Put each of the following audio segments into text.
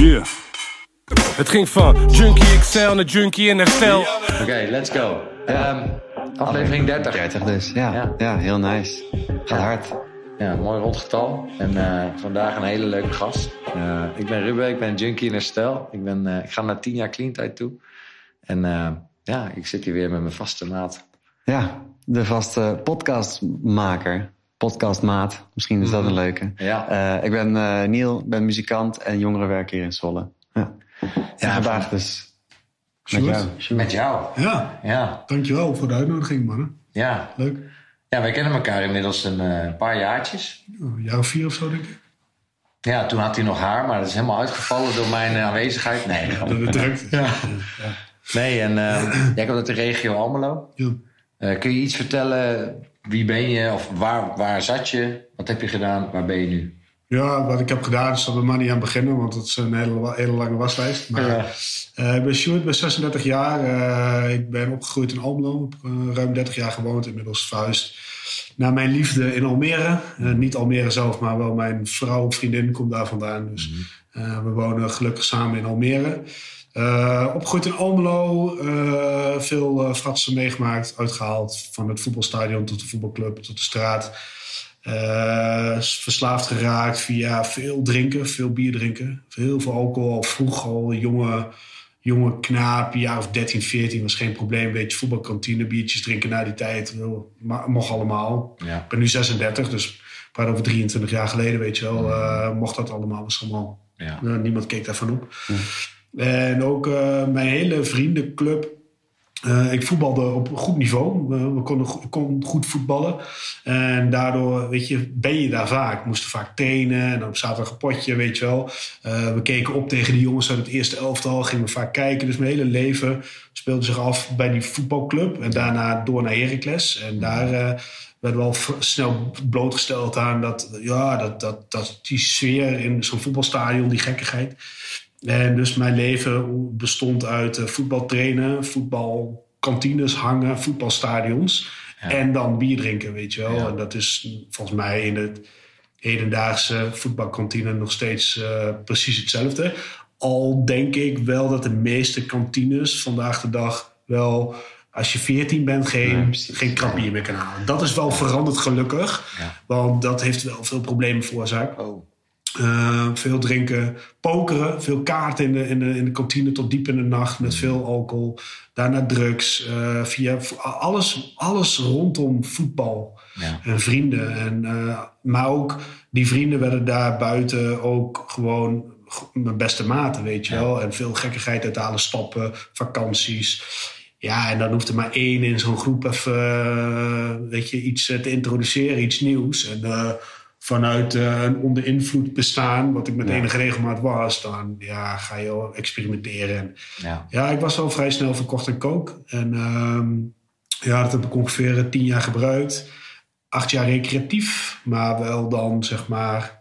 Yeah. Het ging van Junkie XL naar Junkie in herstel. Oké, let's go. Ehm, aflevering 30. 30 dus, ja. Ja. Ja, heel nice. Gaat Ja. hard. Ja, mooi rond getal. En eh, vandaag een hele leuke gast. Eh, ik ben Ruben, ik ben junkie in herstel. Ik, ben, eh, ik ga naar 10 jaar clean tijd toe. En eh, ja, ik zit hier weer met mijn vaste maat. Ja, de vaste podcastmaker. Podcastmaat. Misschien is dat een leuke. Ja. Eh, ik ben eh Niel, ben muzikant en jongerenwerker hier in Zwolle. Ja, en vandaag dus met Sjoerd. jou. Met jou. Ja, Ja, dankjewel voor de uitnodiging, mannen. ja. Leuk. Ja, wij kennen elkaar inmiddels een eh, paar jaartjes. Oh, Een jaar of vier of zo, denk ik. Ja, toen had hij nog haar, maar dat is helemaal uitgevallen door mijn aanwezigheid. Nee, Dat druk. Ja. Nee, en eh, jij komt uit de regio Almelo. Ja. Eh, kun je iets vertellen? Wie ben je? Of waar, waar zat je? Wat heb je gedaan? Waar ben je nu? Ja, wat ik heb gedaan is dat we maar niet aan beginnen, want het is een hele, hele lange waslijst. Maar Ja. eh, ik ben Sjoerd, ik ben 36 jaar. Eh, ik ben opgegroeid in Almelo. Ruim 30 jaar gewoond, inmiddels verhuisd naar mijn liefde in Almere. Niet Almere zelf, maar wel mijn vrouw, vriendin komt daar vandaan. Dus eh, we wonen gelukkig samen in Almere. Eh, opgegroeid in Almelo, eh, veel eh, fratsen meegemaakt, uitgehaald. Van het voetbalstadion tot de voetbalclub, tot de straat. Verslaafd geraakt via veel drinken, veel bier drinken. Heel veel alcohol, vroeg al, jonge, jonge knaap, jaar of 13, 14 was geen probleem. Beetje voetbalkantine, biertjes drinken na die tijd. Mocht allemaal. Ja. Ik ben nu 36, dus praat over 23 jaar geleden, weet je wel. eh, mocht dat allemaal, was allemaal Ja. eh, niemand keek daarvan op. En ook eh, mijn hele vriendenclub. eh, ik voetbalde op goed niveau. We konden, kon goed voetballen. En daardoor, weet je, ben je daar vaak. We moesten vaak trainen. En op zaterdag een potje, weet je wel. Eh, we keken op tegen die jongens uit het eerste elftal. Gingen we vaak kijken. Dus mijn hele leven speelde zich af bij die voetbalclub. En daarna door naar Heracles. En daar... werden we al snel blootgesteld aan dat, ja, dat, dat, dat die sfeer in zo'n voetbalstadion, die gekkigheid. En dus mijn leven bestond uit eh, voetbal trainen, voetbalkantines hangen, voetbalstadions. En dan bier drinken, weet je wel. Ja. En dat is volgens mij in het hedendaagse voetbalkantine nog steeds eh, precies hetzelfde. Al denk ik wel dat de meeste kantines vandaag de dag wel, als je 14 bent, geen, precies. geen krap bier meer kan halen. Dat is wel veranderd gelukkig. Ja. Want dat heeft wel veel problemen veroorzaakt. Oh. Eh, veel drinken, pokeren, veel kaarten in de, in, de, in de kantine tot diep in de nacht met veel alcohol. Daarna drugs, eh, via alles, alles rondom voetbal Ja. en vrienden. En, eh, maar ook die vrienden werden daar buiten ook gewoon mijn beste maten, weet je wel. En veel gekkigheid uit halen, stappen, vakanties. Ja, en dan hoeft er maar één in zo'n groep even, weet je, iets te introduceren, iets nieuws. En vanuit eh, een onder invloed bestaan, wat ik met enige regelmaat was, dan ja, ga je experimenteren. En, Ja. ja, ik was al vrij snel verkocht en kook. En ehm, ja, dat heb ik ongeveer eh, tien jaar gebruikt. Acht jaar recreatief, maar wel dan zeg maar.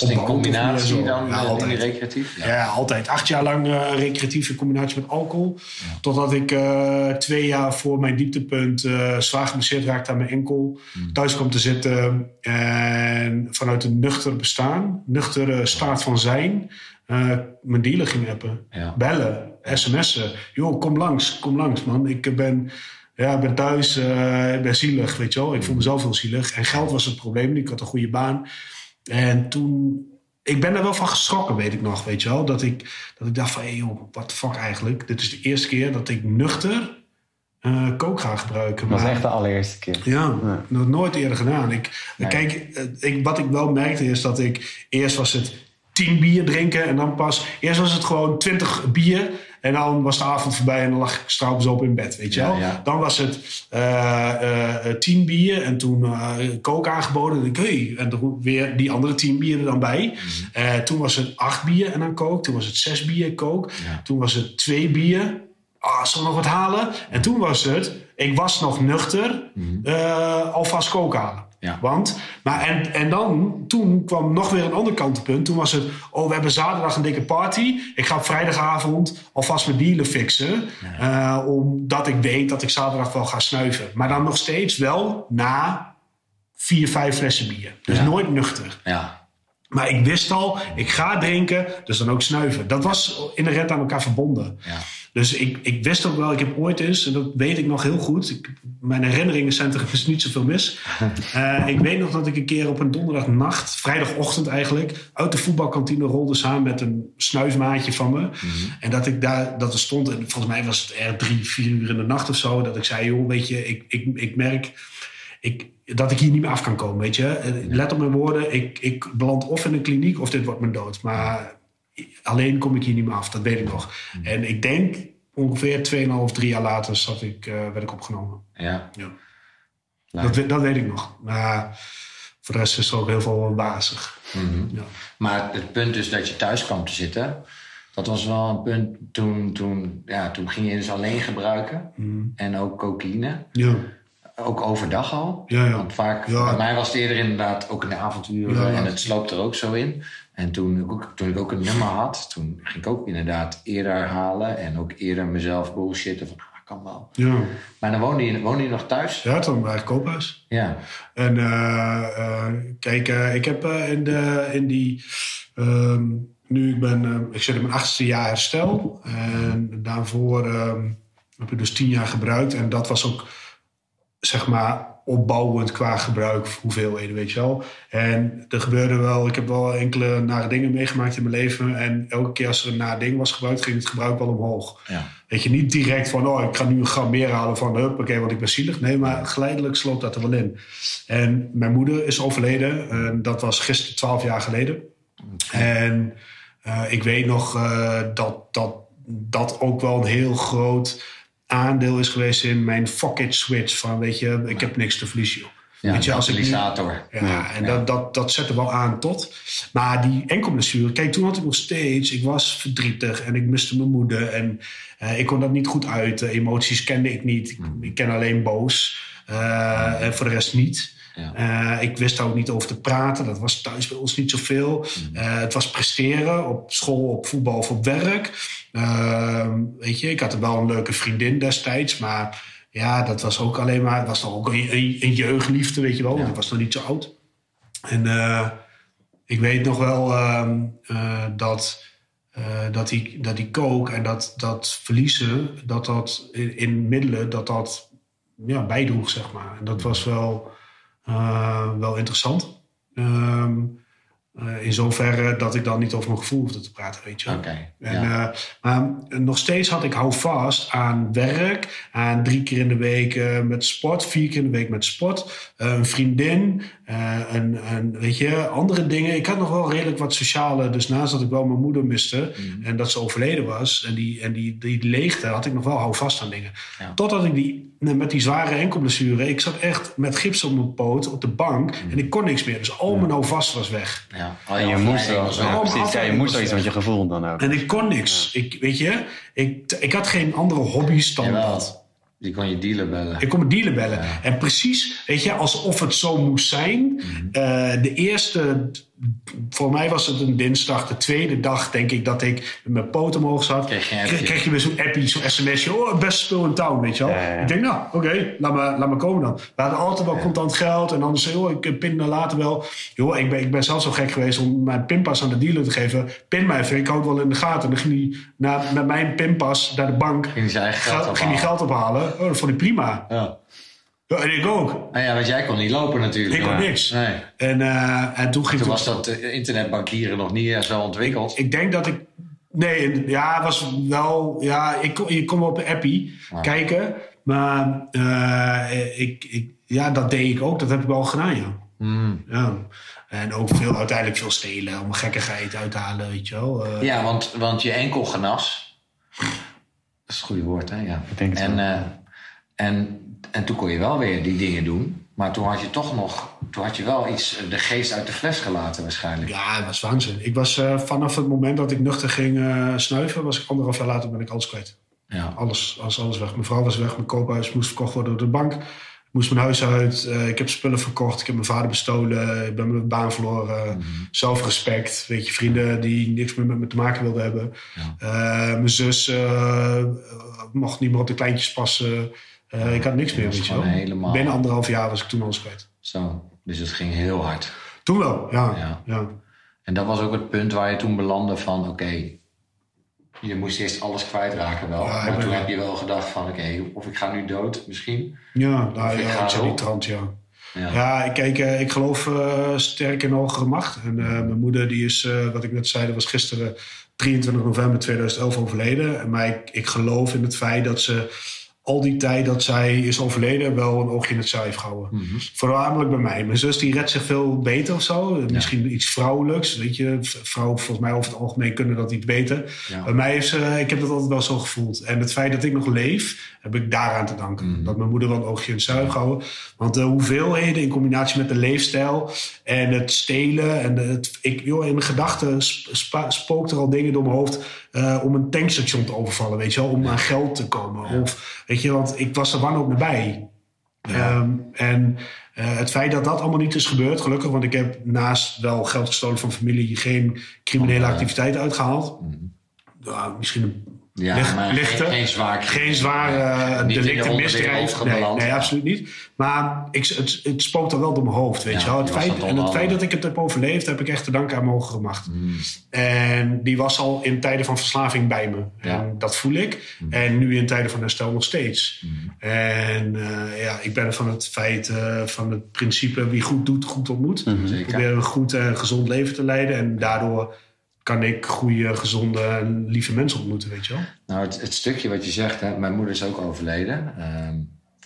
Was het in combinatie dan Ja, altijd. die recreatief? Ja. altijd. Acht jaar lang eh, recreatief in combinatie met alcohol. Totdat ik eh, twee jaar voor mijn dieptepunt eh, zwaar geblesseerd raakte aan mijn enkel. Thuis kwam te zitten en vanuit een nuchter bestaan, nuchtere staat van zijn, eh, mijn dealer ging appen. Ja. Bellen, sms'en. Joh, kom langs, kom langs man. Ik ben, ja, ben thuis, eh, ik ben zielig, weet je wel. Ik voel mezelf heel zielig. En geld was het probleem. Ik had een goede baan. En toen, ik ben er wel van geschrokken, weet ik nog, weet je wel. Dat ik, dat ik dacht van, hé joh, what the fuck eigenlijk. Dit is de eerste keer dat ik nuchter eh kook ga gebruiken. Dat was echt de allereerste keer. ja, nog nooit eerder gedaan. Ik, Kijk, eh, ik, wat ik wel merkte is dat ik... Eerst was het tien bier drinken en dan pas... Eerst was het gewoon twintig bier en dan was de avond voorbij... en dan lag ik straks op in bed, weet je wel. Dan was het eh, eh, eh, tien bier en toen kook aangeboden. En ik, hey, en toen weer die andere tien bier er dan bij. Mhm. Toen was het acht bier en dan kook. Toen was het zes bier kook. Toen was het twee bier. Ah, zal ik nog wat halen? En toen was het, ik was nog nuchter, eh, alvast kook halen. Ja. Want, maar en, en dan, toen kwam nog weer een ander kantelpunt. Toen was het, oh, we hebben zaterdag een dikke party. Ik ga op vrijdagavond alvast mijn dealen fixen. eh, omdat ik weet dat ik zaterdag wel ga snuiven. Maar dan nog steeds wel na vier, vijf flessen bier. Dus Ja. nooit nuchter. Ja. Maar ik wist al, ik ga drinken, dus dan ook snuiven. Dat was inherent aan elkaar verbonden. Ja. Dus ik, ik wist ook wel, ik heb ooit eens, en dat weet ik nog heel goed. Ik, mijn herinneringen zijn er dus niet zoveel mis. Uh, ik weet nog dat ik een keer op een donderdagnacht, vrijdagochtend eigenlijk, uit de voetbalkantine rolde samen met een snuifmaatje van me. Mm -hmm. En dat ik daar, dat er stond, en volgens mij was het er drie, vier uur in de nacht of zo, dat ik zei, joh, weet je, ik, ik, ik merk. Ik, dat ik hier niet meer af kan komen, weet je. Let op mijn woorden, ik, ik beland of in een kliniek of dit wordt mijn dood. Maar alleen kom ik hier niet meer af, dat weet ik nog. En ik denk ongeveer 2,5, 3 jaar later zat ik, uh, werd ik opgenomen. Ja. ja. Dat, dat, weet ik nog. Maar voor de rest is er ook heel veel wazig. Mm -hmm. ja. Maar het punt dus dat je thuis kwam te zitten... dat was wel een punt toen, toen, ja, toen ging je dus alleen gebruiken. Mm. En ook cocaïne. Ja. Ook overdag al. Ja, ja. Want vaak, Ja. bij mij was het eerder inderdaad ook in de ja. En het sloopt er ook zo in. En toen ik, ook, toen ik ook een nummer had, toen ging ik ook inderdaad eerder halen. En ook eerder mezelf bullshitten van, ah, kan wel. Ja, Maar dan woonde je, woonde je nog thuis? ja was mijn eigen koophuis. Ja. En eh, kijk, eh, ik heb in, de, in die. ehm, nu ik ben. ik zit in mijn achtste jaar herstel. En daarvoor ehm, heb ik dus tien jaar gebruikt. En dat was ook, zeg maar, opbouwend qua gebruik, hoeveelheden, weet je wel. En er gebeurde wel, ik heb wel enkele nare dingen meegemaakt in mijn leven. En elke keer als er een naar ding was gebruikt, ging het gebruik wel omhoog. ja. Weet je, niet direct van, oh, ik ga nu een gram meer halen van, huppakee, want ik ben zielig. Nee, maar geleidelijk sloopt dat er wel in. En mijn moeder is overleden. En dat was gisteren, twaalf jaar geleden. En eh, ik weet nog eh, dat, dat dat ook wel een heel groot aandeel is geweest in mijn fuck it switch. Van, weet je, ik heb niks te verliezen, joh. Ja, Weet je, als ik nu-. Ja, en Dat, dat, dat zette wel aan tot. Maar die enkelblessure, kijk, toen had ik nog steeds, ik was verdrietig en ik miste mijn moeder en eh, ik kon dat niet goed uiten. Emoties kende ik niet. Ik, ik ken alleen boos eh, en voor de rest niet. Ja. Eh, ik wist daar ook niet over te praten. Dat was thuis bij ons niet zoveel. Eh, het was presteren op school, op voetbal of op werk. Ehm, weet je, ik had er wel een leuke vriendin destijds, maar ja, dat was ook alleen maar, het was dan ook een, een, een jeugdliefde, weet je wel. want Ik was nog niet zo oud. En eh, ik weet nog wel ehm, eh, dat, eh, dat, die, dat die kook en dat, dat verliezen, dat dat in, in middelen, dat dat ja, bijdroeg, zeg maar. En dat was wel, eh, wel interessant. Ehm, eh, in zoverre dat ik dan niet over mijn gevoel hoefde te praten, weet je. Oké. Ja. eh, maar nog steeds had ik hou vast aan werk, aan drie keer in de week eh, met sport, vier keer in de week met sport, eh, een vriendin, eh, een, een, weet je, andere dingen. Ik had nog wel redelijk wat sociale, dus naast dat ik wel mijn moeder miste Mhm. en dat ze overleden was en die, en die, die leegte, had ik nog wel hou vast aan dingen. Ja. Totdat ik die, met die zware enkelblessure, ik zat echt met gips op mijn poot op de bank Mhm. en ik kon niks meer. Dus al mijn hou vast was weg. ja. En je moest wel, ja. Oh, precies, ja, je moest wel iets met je gevoel dan ook. En ik kon niks. Ik, weet je, ik, ik had geen andere hobby's dan Jawel. dat. Die kon je dealer bellen. Ik kon mijn dealer bellen. En precies, weet je, alsof het zo moest zijn. Mhm. Eh, de eerste, voor mij was het een dinsdag. De tweede dag, denk ik, dat ik met mijn poot omhoog zat. Kreeg je een kreeg, appje. kreeg je weer zo'n appie, zo'n sms'je. Oh, best spul in town, weet je wel. Ja, ja, ja. Ik denk, nou, oké, laat, me, laat me komen dan. We hadden altijd wel contant geld. En anders zei, ik pin me later wel. Joh, ik ben, ik ben zelf zo gek geweest om mijn pinpas aan de dealer te geven. Pin mij even, ik houd wel in de gaten. En dan ging hij naar, met mijn pinpas naar de bank. Ging hij zijn eigen geld Ga- ging ophalen. geld ophalen. Oh, dat vond ik prima. Ja. Ja, en ik ook. Nou ja, want jij kon niet lopen natuurlijk. Ik kon niks. Nee. En, eh, en toen ging Toen was dat eh, internetbankieren nog niet zo ontwikkeld. Ik denk dat ik. Nee, ja, het was wel. Ja, ik, kon- je kon op de appie Ja. kijken. Maar eh, ik, ik, ja, dat deed ik ook. Dat heb ik wel gedaan, ja. Hmm. ja. En ook veel, uiteindelijk veel stelen om gekkigheid uit te halen, weet je wel. Eh, Ja, want, want je enkel genas. Dat is het goede woord, hè? Ja. Ik denk het en, wel. eh, en, en toen kon je wel weer die dingen doen. Maar toen had je toch nog... Toen had je wel iets... De geest uit de fles gelaten waarschijnlijk. Ja, het was waanzin. Ik was eh, vanaf het moment dat ik nuchter ging eh, snuiven, was ik anderhalf jaar later ben ik alles kwijt. Ja. Alles, alles, alles weg. Mijn vrouw was weg, mijn koophuis moest verkocht worden door de bank. Ik moest mijn huis uit, eh, ik heb spullen verkocht, ik heb mijn vader bestolen, ik ben mijn baan verloren. Zelfrespect, weet je, vrienden die niks meer met me te maken wilden hebben. Mijn zus mocht niet meer op de kleintjes passen. Eh, ik had niks meer, weet je gewoon wel. helemaal- Binnen anderhalf jaar was ik toen alles kwijt. Zo. Dus het ging heel hard. Toen wel, ja. Ja. ja. En dat was ook het punt waar je toen belandde van oké, je moest eerst alles kwijtraken wel. Ja, ik maar toen heb je wel gedacht van oké, of ik ga nu dood misschien. Ja, nou, ik ja, ga ik die trant, ja. Ja. Ja, ik, kijk, eh, ik geloof eh, sterk in hogere macht. En mijn moeder, die is, wat ik net zei, dat was gisteren 23 november 2011 overleden. Maar ik, ik geloof in het feit dat ze al die tijd dat zij is overleden wel een oogje in het zuif heeft gehouden. Mhm. Voornamelijk bij mij. Mijn zus die redt zich veel beter of zo. Misschien iets vrouwelijks. Weet je, vrouwen volgens mij over het algemeen kunnen dat iets beter. Ja. Bij mij is, eh, ik heb dat altijd wel zo gevoeld. En het feit dat ik nog leef, heb ik daaraan te danken. Mhm. Dat mijn moeder wel een oogje in het zuif gehouden. Want de hoeveelheden in combinatie met de leefstijl en het stelen. En het, ik, joh, in mijn gedachten spookt er al dingen door mijn hoofd eh, om een tankstation te overvallen. Weet je wel, om aan geld te komen. Of, weet je, want ik was er wanhoop ook nabij. Ehm, en eh, het feit dat dat allemaal niet is gebeurd, gelukkig, want ik heb naast wel geld gestolen van familie geen criminele Oh, ja. activiteit uitgehaald. Ja, misschien een Ja, maar lichte, geen, zwaar. geen zware de delicten, misdrijf. Nee, nee, absoluut niet. Maar ik, het, het spookt er wel door mijn hoofd, weet Ja, je wel. Het feit, en het feit dat ik het heb overleefd, heb ik echt te danken aan mijn hogere macht. Mm. En die was al in tijden van verslaving bij me. Ja. En dat voel ik. En nu in tijden van herstel nog steeds. En eh, ja, ik ben van het feit, eh, van het principe wie goed doet, goed ontmoet. Ik Zeker. probeer een goed en gezond leven te leiden. En daardoor kan ik goede, gezonde en lieve mensen ontmoeten, weet je wel. Nou, het, het stukje wat je zegt, hè, mijn moeder is ook overleden, ehm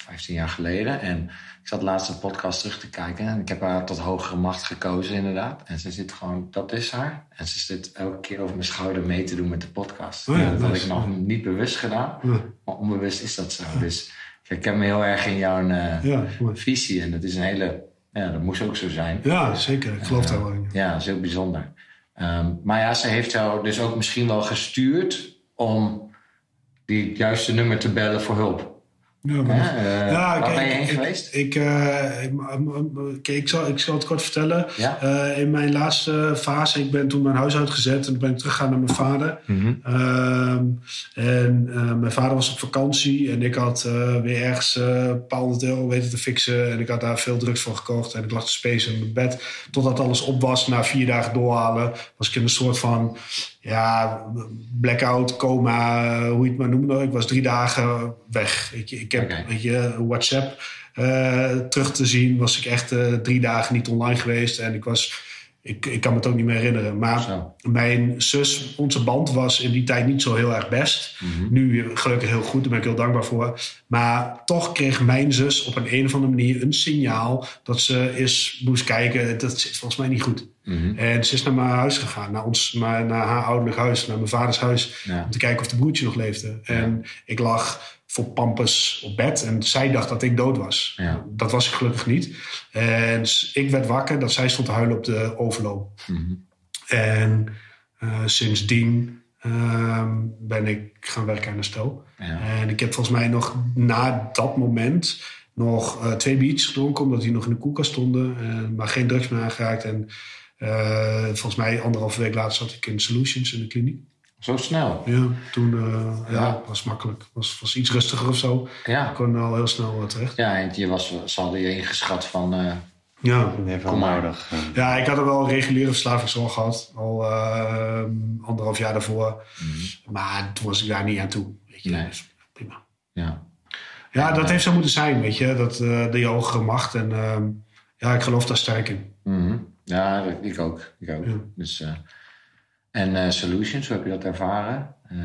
15 jaar geleden. En ik zat laatst een podcast terug te kijken en ik heb haar tot hogere macht gekozen, inderdaad. En ze zit gewoon, dat is haar. En ze zit elke keer over mijn schouder mee te doen met de podcast. Oh ja, Ja, dat had ik nog niet bewust gedaan, Ja, maar onbewust is dat zo. Dus ik herken me heel erg in jouw eh, mooi. visie en dat is een hele, ja, dat moest ook zo zijn. ja zeker. Ik geloof daar wel in. Ja, dat is heel bijzonder. Ehm, maar ja, ze heeft jou dus ook misschien wel gestuurd om die juiste nummer te bellen voor hulp. Ja, maar Hè? Waar ben je heen ik, geweest? Ik, eh, ik, zal, ik zal het kort vertellen. Ja. Eh, in mijn laatste fase, ik ben toen mijn huis uitgezet en toen ben ik teruggegaan naar mijn vader. Mhm. Ehm, en mijn vader was op vakantie en ik had weer ergens een paar honderd euro weten te fixen. En ik had daar veel drugs voor gekocht en ik lag te spacen in mijn bed. Totdat alles op was, na vier dagen doorhalen, was ik in een soort van ja, blackout, coma, hoe je het maar noemde. Ik was drie dagen weg. Ik, ik heb, weet je, WhatsApp eh, terug te zien, was ik echt eh, drie dagen niet online geweest. En ik was, ik, ik kan me het ook niet meer herinneren. Maar Zo. mijn zus, onze band was in die tijd niet zo heel erg best. Mhm. Nu gelukkig heel goed, daar ben ik heel dankbaar voor. Maar toch kreeg mijn zus op een, een of andere manier een signaal dat ze eens moest kijken. Dat zit volgens mij niet goed. Mhm. En ze is naar mijn huis gegaan, naar, ons, naar, naar haar ouderlijk huis, naar mijn vaders huis. Ja. Om te kijken of de broertje nog leefde. En ik lag voor pampers op bed en zij dacht dat ik dood was. Ja. Dat was ik gelukkig niet. En ik werd wakker dat zij stond te huilen op de overloop. Mhm. En eh, sindsdien ehm, ben ik gaan werken aan de stel. Ja. En ik heb volgens mij nog na dat moment nog eh, twee biertjes gedronken, omdat die nog in de koelkast stonden, eh, maar geen drugs meer aangeraakt. En volgens mij anderhalve week later zat ik in Solutions in de kliniek. Zo snel. Ja, toen eh, ja. Ja. was makkelijk. Was, was iets rustiger of zo. Ik Ja. kon al heel snel eh, terecht. Ja, en je was, ze hadden je ingeschat van... eh, Ja. Kom nodig. Ja. ik had er wel een reguliere verslavingszorg gehad. Al eh, anderhalf jaar daarvoor. Maar toen was ik daar niet aan toe. Weet je. Nee. Dus prima. ja. Ja, dat heeft zo moeten zijn, weet je. Dat, eh die hogere macht. En ehm, ja, ik geloof daar sterk in. Mhm. Ja, ik ook. Ik ook. Ja. Dus, eh, en eh, Solutions, hoe heb je dat ervaren? Eh,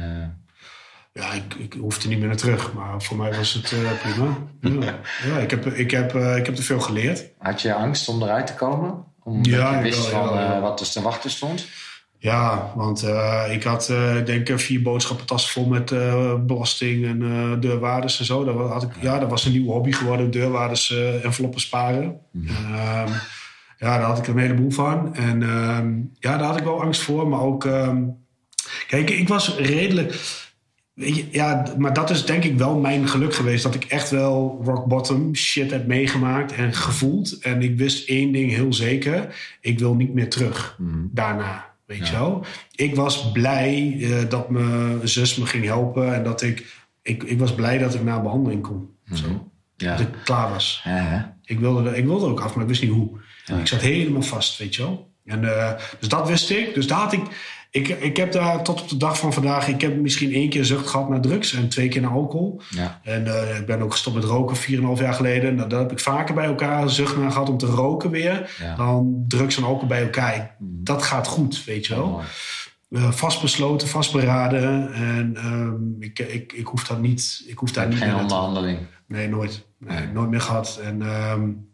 Ja, ik, ik hoefde niet meer naar terug. Maar voor mij was het eh, prima. Ja, ja ik, heb, ik, heb, ik heb er veel geleerd. had je angst om eruit te komen? Omdat Ja, je wist van wat er te wachten stond? Ja, want ik had ik denk ik vier boodschappentassen vol met belasting en deurwaarders en zo. Dat, had ik, ja, dat was een nieuwe hobby geworden, deurwaarders enveloppen sparen. Ehm, ja, daar had ik een heleboel van. En ehm, ja, daar had ik wel angst voor. Maar ook, ehm, kijk, ik was redelijk... Ja, maar dat is denk ik wel mijn geluk geweest. Dat ik echt wel rock bottom shit heb meegemaakt en gevoeld. En ik wist één ding heel zeker. Ik wil niet meer terug daarna. Weet je wel? Ik was blij eh, dat mijn zus me ging helpen. En dat ik, ik... Ik was blij dat ik naar behandeling kon. Zo. Ja. Dat ik klaar was. Ja? Ik wilde, ik wilde ook af, maar ik wist niet hoe. Ik zat helemaal vast, weet je wel. En, dus dat wist ik. Dus daar had ik ik, ik heb daar tot op de dag van vandaag, ik heb misschien één keer zucht gehad naar drugs en twee keer naar alcohol. Ja. En uh, ik ben ook gestopt met roken 4,5 jaar geleden. Nou, dat heb ik vaker bij elkaar zucht naar gehad om te roken weer. Dan drugs en alcohol bij elkaar. Mhm. Dat gaat goed, weet je wel. Uh, vastbesloten, vastberaden. En um, ik, ik, ik hoef dat niet. Ik hoef daar niet Geen onderhandeling. Nee, nooit. Nee, nooit meer gehad. En um,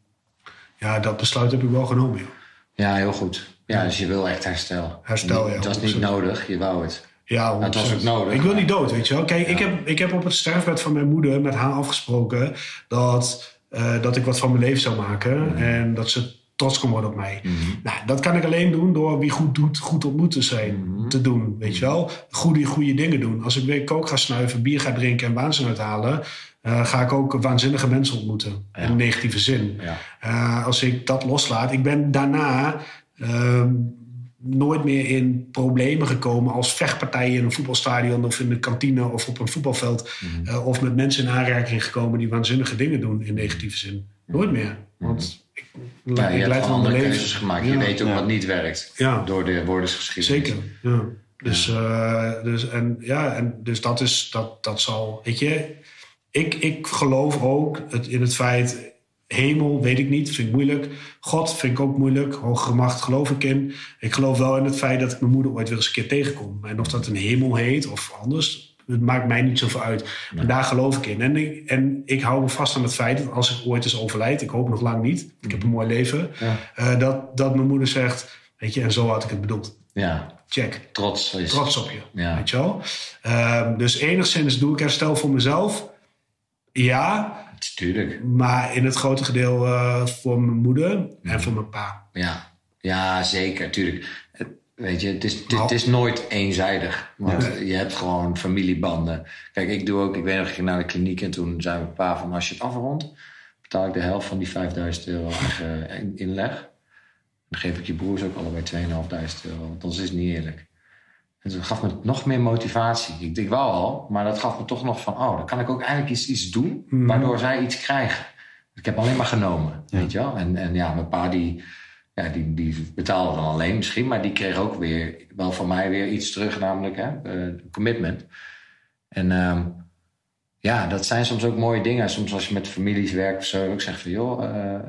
ja, dat besluit heb ik wel genomen. Joh. Ja, heel goed. Ja, dus je wil echt herstel. Herstel, ja. Dat is niet nodig, je wou het. Ja, dat was ook nodig. Ik wil niet dood, weet je wel. Kijk, ik, heb, ik heb op het sterfbed van mijn moeder met haar afgesproken dat, uh, dat ik wat van mijn leven zou maken. Mhm. En dat ze trots kon worden op mij. Mhm. Nou, dat kan ik alleen doen door wie goed doet, goed ontmoet te zijn. Mhm. Te doen, weet je wel. Goede, goede dingen doen. Als ik weer kook ga snuiven, bier ga drinken en waanzin uithalen... Uh, ga ik ook waanzinnige mensen ontmoeten. In negatieve zin. Ja. Uh, als ik dat loslaat. Ik ben daarna Ehm, nooit meer in problemen gekomen als vechtpartijen in een voetbalstadion of in de kantine of op een voetbalveld. Mhm. Eh, of met mensen in aanraking gekomen die waanzinnige dingen doen in negatieve zin. Nooit meer. Want ik, ja, je ik hebt andere keuzes gemaakt. Je weet ook wat niet werkt door de woordensgeschiedenis. Zeker, ja. Dus, uh, dus, en, ja, en dus dat, is, dat, dat zal. Weet je, ik, ik geloof ook het, in het feit Hemel, weet ik niet, vind ik moeilijk. God vind ik ook moeilijk. Hogere macht geloof ik in. Ik geloof wel in het feit dat ik mijn moeder ooit weer eens een keer tegenkom. En of dat een hemel heet of anders, het maakt mij niet zoveel uit. Maar daar geloof ik in. En ik, en ik hou me vast aan het feit dat als ik ooit eens overlijd, ik hoop nog lang niet, ik heb een mooi leven, uh, dat, dat mijn moeder zegt, weet je, en zo had ik het bedoeld. Ja. Check. Trots. Is... Trots op je. Ja. Weet je wel? Uh, dus enigszins doe ik herstel voor mezelf. Ja, Tuurlijk. Maar in het grote gedeelte uh, voor mijn moeder en mhm. voor mijn pa. Ja, ja zeker, tuurlijk. Weet je, het is, het, is nooit eenzijdig. Want je hebt gewoon familiebanden. Kijk, ik doe ook, ik weet nog, ik ging naar de kliniek en toen zei mijn pa van als je het afrondt, betaal ik de helft van die 5000 euro inleg. Dan geef ik je broers ook allebei 2500 euro, want anders is het niet eerlijk. En dat gaf me nog meer motivatie. Ik denk wel al, maar dat gaf me toch nog van... oh, dan kan ik ook eigenlijk iets, iets doen... Mhm. waardoor zij iets krijgen. Ik heb alleen maar genomen, weet je wel. En, en ja, mijn pa die, ja, die, die betaalde dan alleen misschien... maar die kreeg ook weer wel van mij weer iets terug... namelijk hè, uh, commitment. En uh, ja, dat zijn soms ook mooie dingen. Soms als je met families werkt of zo... ook zeg van, joh... Uh,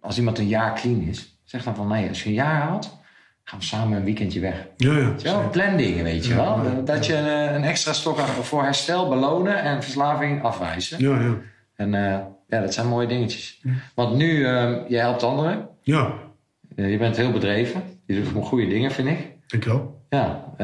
als iemand een jaar clean is... zeg dan van, nee, als je een jaar haalt gaan we samen een weekendje weg. Ja, ja. Zo, plan dingen, weet je wel. Dat je een, een, extra stok voor herstel belonen en verslaving afwijzen. Ja, ja. En uh, ja, dat zijn mooie dingetjes. Want nu, uh, jij helpt anderen. Ja. Uh, je bent heel bedreven. Je doet goede dingen, vind ik. Dank je wel. Ja.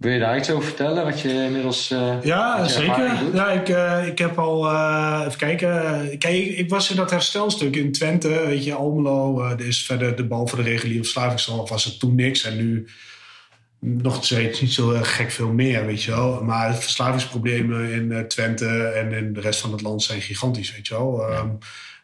Ehm, wil je daar iets over vertellen? Wat je inmiddels. Uh, ja, zeker. Ja, ik, uh, ik heb al. Uh, even kijken. Kijk, ik was in dat herstelstuk in Twente. Weet je, Almelo. er is verder de bal voor de reguliere verslavingszorg. Was het toen niks. En nu nog steeds niet zo gek veel meer, weet je wel. Maar de verslavingsproblemen in Twente en in de rest van het land zijn gigantisch, weet je wel. Ja. Um,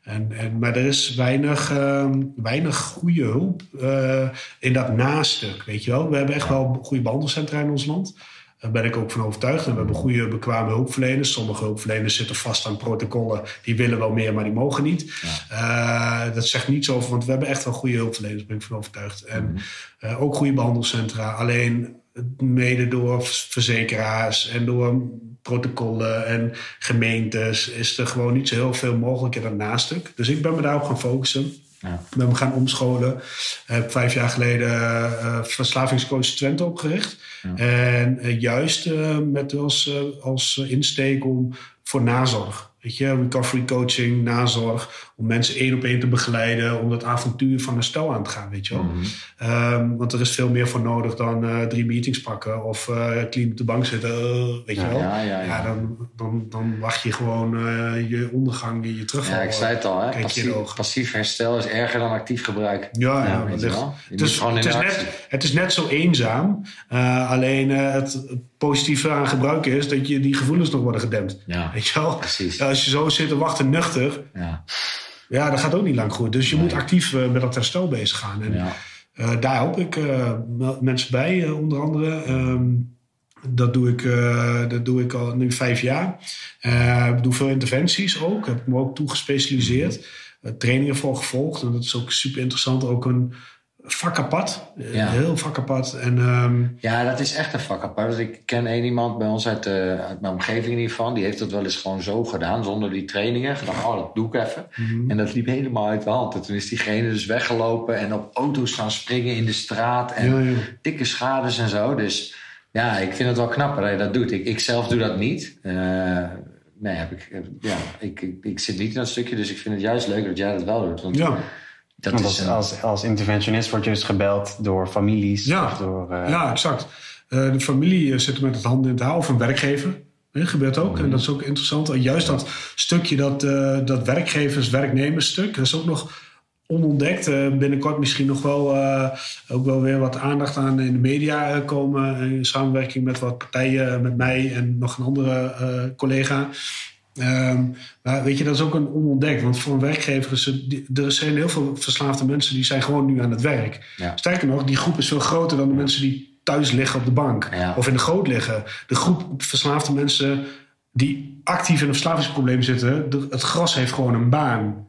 en, en, maar er is weinig, uh, weinig goede hulp uh, in dat nastuk, weet je wel. We hebben echt wel goede behandelcentra in ons land. Daar ben ik ook van overtuigd. En we hebben goede, bekwame hulpverleners. Sommige hulpverleners zitten vast aan protocollen. Die willen wel meer, maar die mogen niet. Ja. Uh, dat zegt niets over, want we hebben echt wel goede hulpverleners, ben ik van overtuigd. En mm -hmm. ook goede behandelcentra. Alleen mede door verzekeraars en door protocollen en gemeentes is er gewoon niet zo heel veel mogelijk in dat nastuk. Dus ik ben me daarop gaan focussen. Ja. Ben me gaan omscholen. Heb vijf jaar geleden uh, verslavingscoach Twente opgericht. Ja. En uh, juist uh, met als, als insteek om voor nazorg. Weet je, recovery coaching, nazorg. Om mensen één op één te begeleiden. Om dat avontuur van een stel aan te gaan, weet je wel. Mm -hmm. want er is veel meer voor nodig dan uh, drie meetings pakken. Of uh, clean op de bank zitten, uh, weet ja, je wel. Ja, ja, ja. dan, dan, dan wacht je gewoon je ondergang, je terugval. Ja, ik zei het al, hè. Passief, passief, herstel is erger dan actief gebruik. Ja, ja, ja ligt, het, is, het, is net, het is net zo eenzaam. alleen het positieve aan gebruiken is dat je die gevoelens nog worden gedempt. Ja, weet je wel? Precies. Als je zo zit te wachten nuchter, ja, ja dat gaat ook niet lang goed. Dus je moet actief uh, met dat herstel bezig gaan. En ja. uh, daar help ik uh, mensen bij, onder andere. Um, dat doe, ik, dat doe ik al nu vijf jaar. ik doe veel interventies ook. Heb me ook toegespecialiseerd. trainingen voor gevolgd. En dat is ook super interessant. Ook een vak apart. Ja. Heel vak apart. En, ehm, Ja, dat is echt een vak apart. Dus ik ken één iemand bij ons uit, uh, uit mijn omgeving hiervan. Die heeft dat wel eens gewoon zo gedaan, zonder die trainingen. Gedacht, oh, dat doe ik even. Mhm. En dat liep helemaal uit de hand. En toen is diegene dus weggelopen en op auto's gaan springen in de straat. En dikke schades en zo. Dus ja, ik vind het wel knapper dat je dat doet. Ik, ik zelf doe dat niet. Uh, nee, heb ik, ja, ik, ik, ik, zit niet in dat stukje. Dus ik vind het juist leuk dat jij dat wel doet. Want ja. Dat Want als, als, als, interventionist word je dus gebeld door families. Ja, of door, uh... ja exact. Uh, de familie zit met het handen in het haar of een werkgever. Dat gebeurt ook. En dat is ook interessant. En juist dat stukje, dat, uh, dat werkgevers-werknemersstuk, dat is ook nog onontdekt. binnenkort misschien nog wel, ook wel weer wat aandacht aan in de media komen. In samenwerking met wat partijen, met mij en nog een andere collega. Um, maar weet je, dat is ook een onontdekt. Want voor een werkgever is het, er zijn heel veel verslaafde mensen die zijn gewoon nu aan het werk. Ja. Sterker nog, die groep is veel groter dan de mensen die thuis liggen op de bank ja. of in de goot liggen. De groep verslaafde mensen die actief in een verslavingsprobleem zitten, het gras heeft gewoon een baan.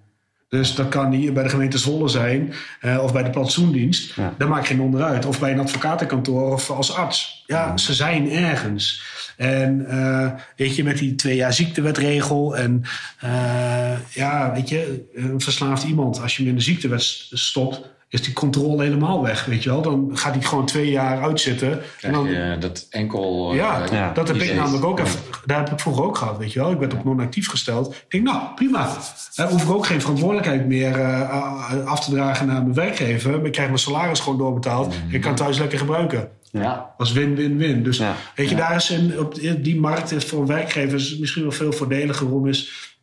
Dus dat kan hier bij de gemeente Zwolle zijn uh, of bij de plantsoendienst. Ja. Daar maakt geen onderuit. Of bij een advocatenkantoor of als arts. Ja, ze zijn ergens. En uh, weet je, met die twee jaar ziektewetregel. En uh, ja, weet je, een verslaafd iemand, als je hem in de ziektewet stopt, is die controle helemaal weg, weet je wel. Dan gaat hij gewoon twee jaar uitzitten. en dan, je dat enkel... Ja, uh, ja. dat heb ik namelijk ook even... Daar heb ik vroeger ook gehad, weet je wel. Ik werd op non-actief gesteld. Ik denk, nou, prima. Dan hoef ik ook geen verantwoordelijkheid meer uh, af te dragen naar mijn werkgever. Ik krijg mijn salaris gewoon doorbetaald. Mm. Ik kan thuis lekker gebruiken. Ja. Als win-win-win. Dus ja. weet je, daar is in, op die markt is voor werkgevers misschien wel veel voordeliger om is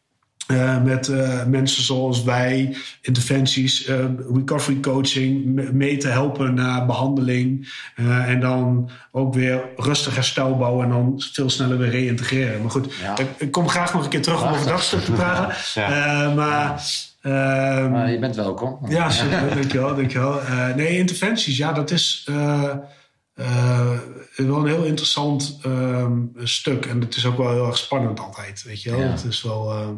uh, met uh, mensen zoals wij, interventies, uh, recovery coaching, mee te helpen naar behandeling. en dan ook weer rustig herstel bouwen en dan veel sneller weer reïntegreren. Maar goed, ja. ik, ik, kom graag nog een keer terug om over dat stuk te praten. ja. maar. Uh, je bent welkom. Ja, super, dankjewel. dankjewel. nee, interventies, ja, dat is wel een heel interessant stuk. En het is ook wel heel erg spannend altijd, weet je wel. Ja. Het is wel...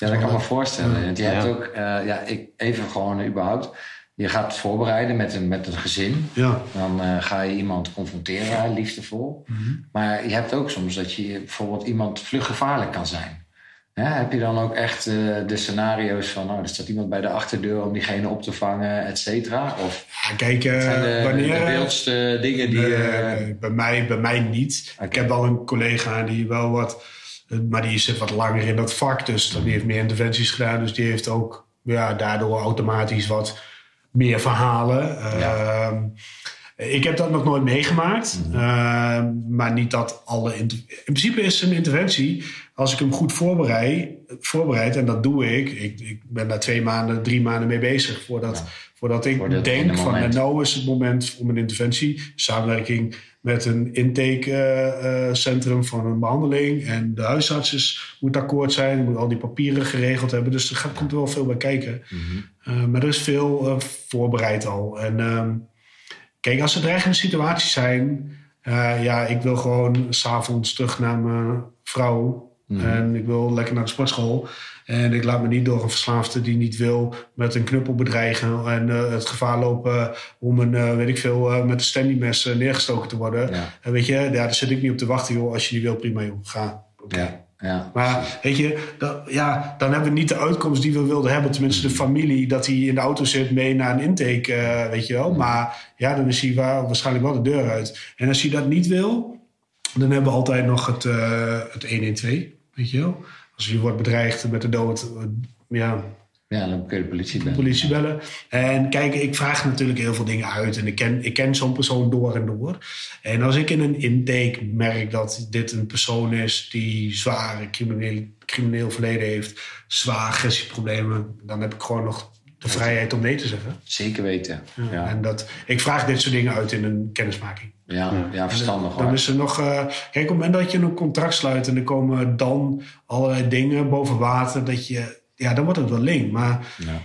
Ja, dat kan ik me voorstellen. Want je hebt ook, uh, ja, ik, even gewoon überhaupt. Je gaat voorbereiden met een, met een gezin. Ja. Dan uh, ga je iemand confronteren, liefdevol. Mm -hmm. Maar je hebt ook soms dat je bijvoorbeeld iemand vluggevaarlijk kan zijn. Heb je dan ook echt uh, de scenario's van, nou, er staat iemand bij de achterdeur om diegene op te vangen, et cetera? Of ja, kijk, uh, zijn de, wanneer, de beeldste dingen die. Bij, mij, bij mij niet. Okay. Ik heb wel een collega die wel wat maar die zit wat langer in dat vak, dus die heeft meer interventies gedaan. Dus die heeft ook ja, daardoor automatisch wat meer verhalen. Ja. Uh, ik heb dat nog nooit meegemaakt. Mhm. Uh, maar niet dat alle... In principe is een interventie, als ik hem goed voorbereid... voorbereid en dat doe ik. ik. Ik ben daar twee maanden, drie maanden mee bezig... voordat, Ja. voordat ik Voor dit denk van... nou is het moment om een interventie... samenwerking met een intakecentrum van een behandeling... en de huisarts moet akkoord zijn... moet al die papieren geregeld hebben. Dus er gaat, komt wel veel bij kijken. Mhm. Uh, maar er is veel uh, voorbereid al. En uh, kijk, als er dreigende situaties zijn... Uh, ja, ik wil gewoon s'avonds terug naar mijn vrouw... Mhm. En ik wil lekker naar de sportschool. En ik laat me niet door een verslaafde die niet wil met een knuppel bedreigen. En uh, het gevaar lopen om een, uh, weet ik veel, uh, met een standymes neergestoken te worden. Ja. En weet je, ja, daar zit ik niet op te wachten, joh. Als je niet wil, prima, joh. Ga. Okay. Ja, ja. Maar weet je, dat, ja, dan hebben we niet de uitkomst die we wilden hebben. Tenminste, de familie, dat hij in de auto zit mee naar een intake, uh, weet je wel. Maar ja, dan is hij waar, waarschijnlijk wel de deur uit. En als hij dat niet wil, dan hebben we altijd nog het, uh, het 112, weet je wel. Als je wordt bedreigd met de dood, uh, ja, Ja, dan kun je de politie bellen. politie bellen. En kijk, ik vraag natuurlijk heel veel dingen uit. En ik ken, ik ken zo'n persoon door en door. En als ik in een intake merk dat dit een persoon is die zware crimineel, crimineel verleden heeft, zwaar agressieproblemen, dan heb ik gewoon nog de vrijheid om nee te zeggen. Zeker weten. Ja. Ja, En dat, ik vraag dit soort dingen uit in een kennismaking. ja, ja verstandig Dan hoor. is er nog. Uh, kijk, op het moment dat je een contract sluit en er komen dan allerlei dingen boven water, dat je. Ja, dan wordt het wel link. Maar Ja.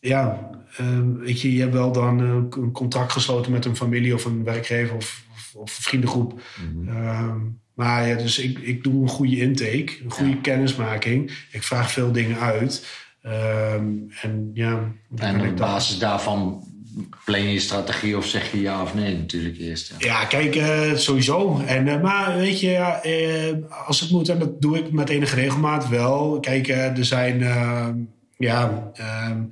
ja, uh, weet je, je hebt wel dan uh, een contract gesloten met een familie of een werkgever of, of, of een vriendengroep. Mhm. Uh, maar ja, dus ik, ik doe een goede intake, een goede Ja. kennismaking. Ik vraag veel dingen uit. Um, en ja, En op dat- basis daarvan plan je strategie of zeg je ja of nee natuurlijk eerst. Ja, ja kijk, uh, sowieso. En, uh, maar weet je, ja, uh, als het moet, en dat doe ik met enige regelmaat wel. Kijk, er zijn, ja, ehm,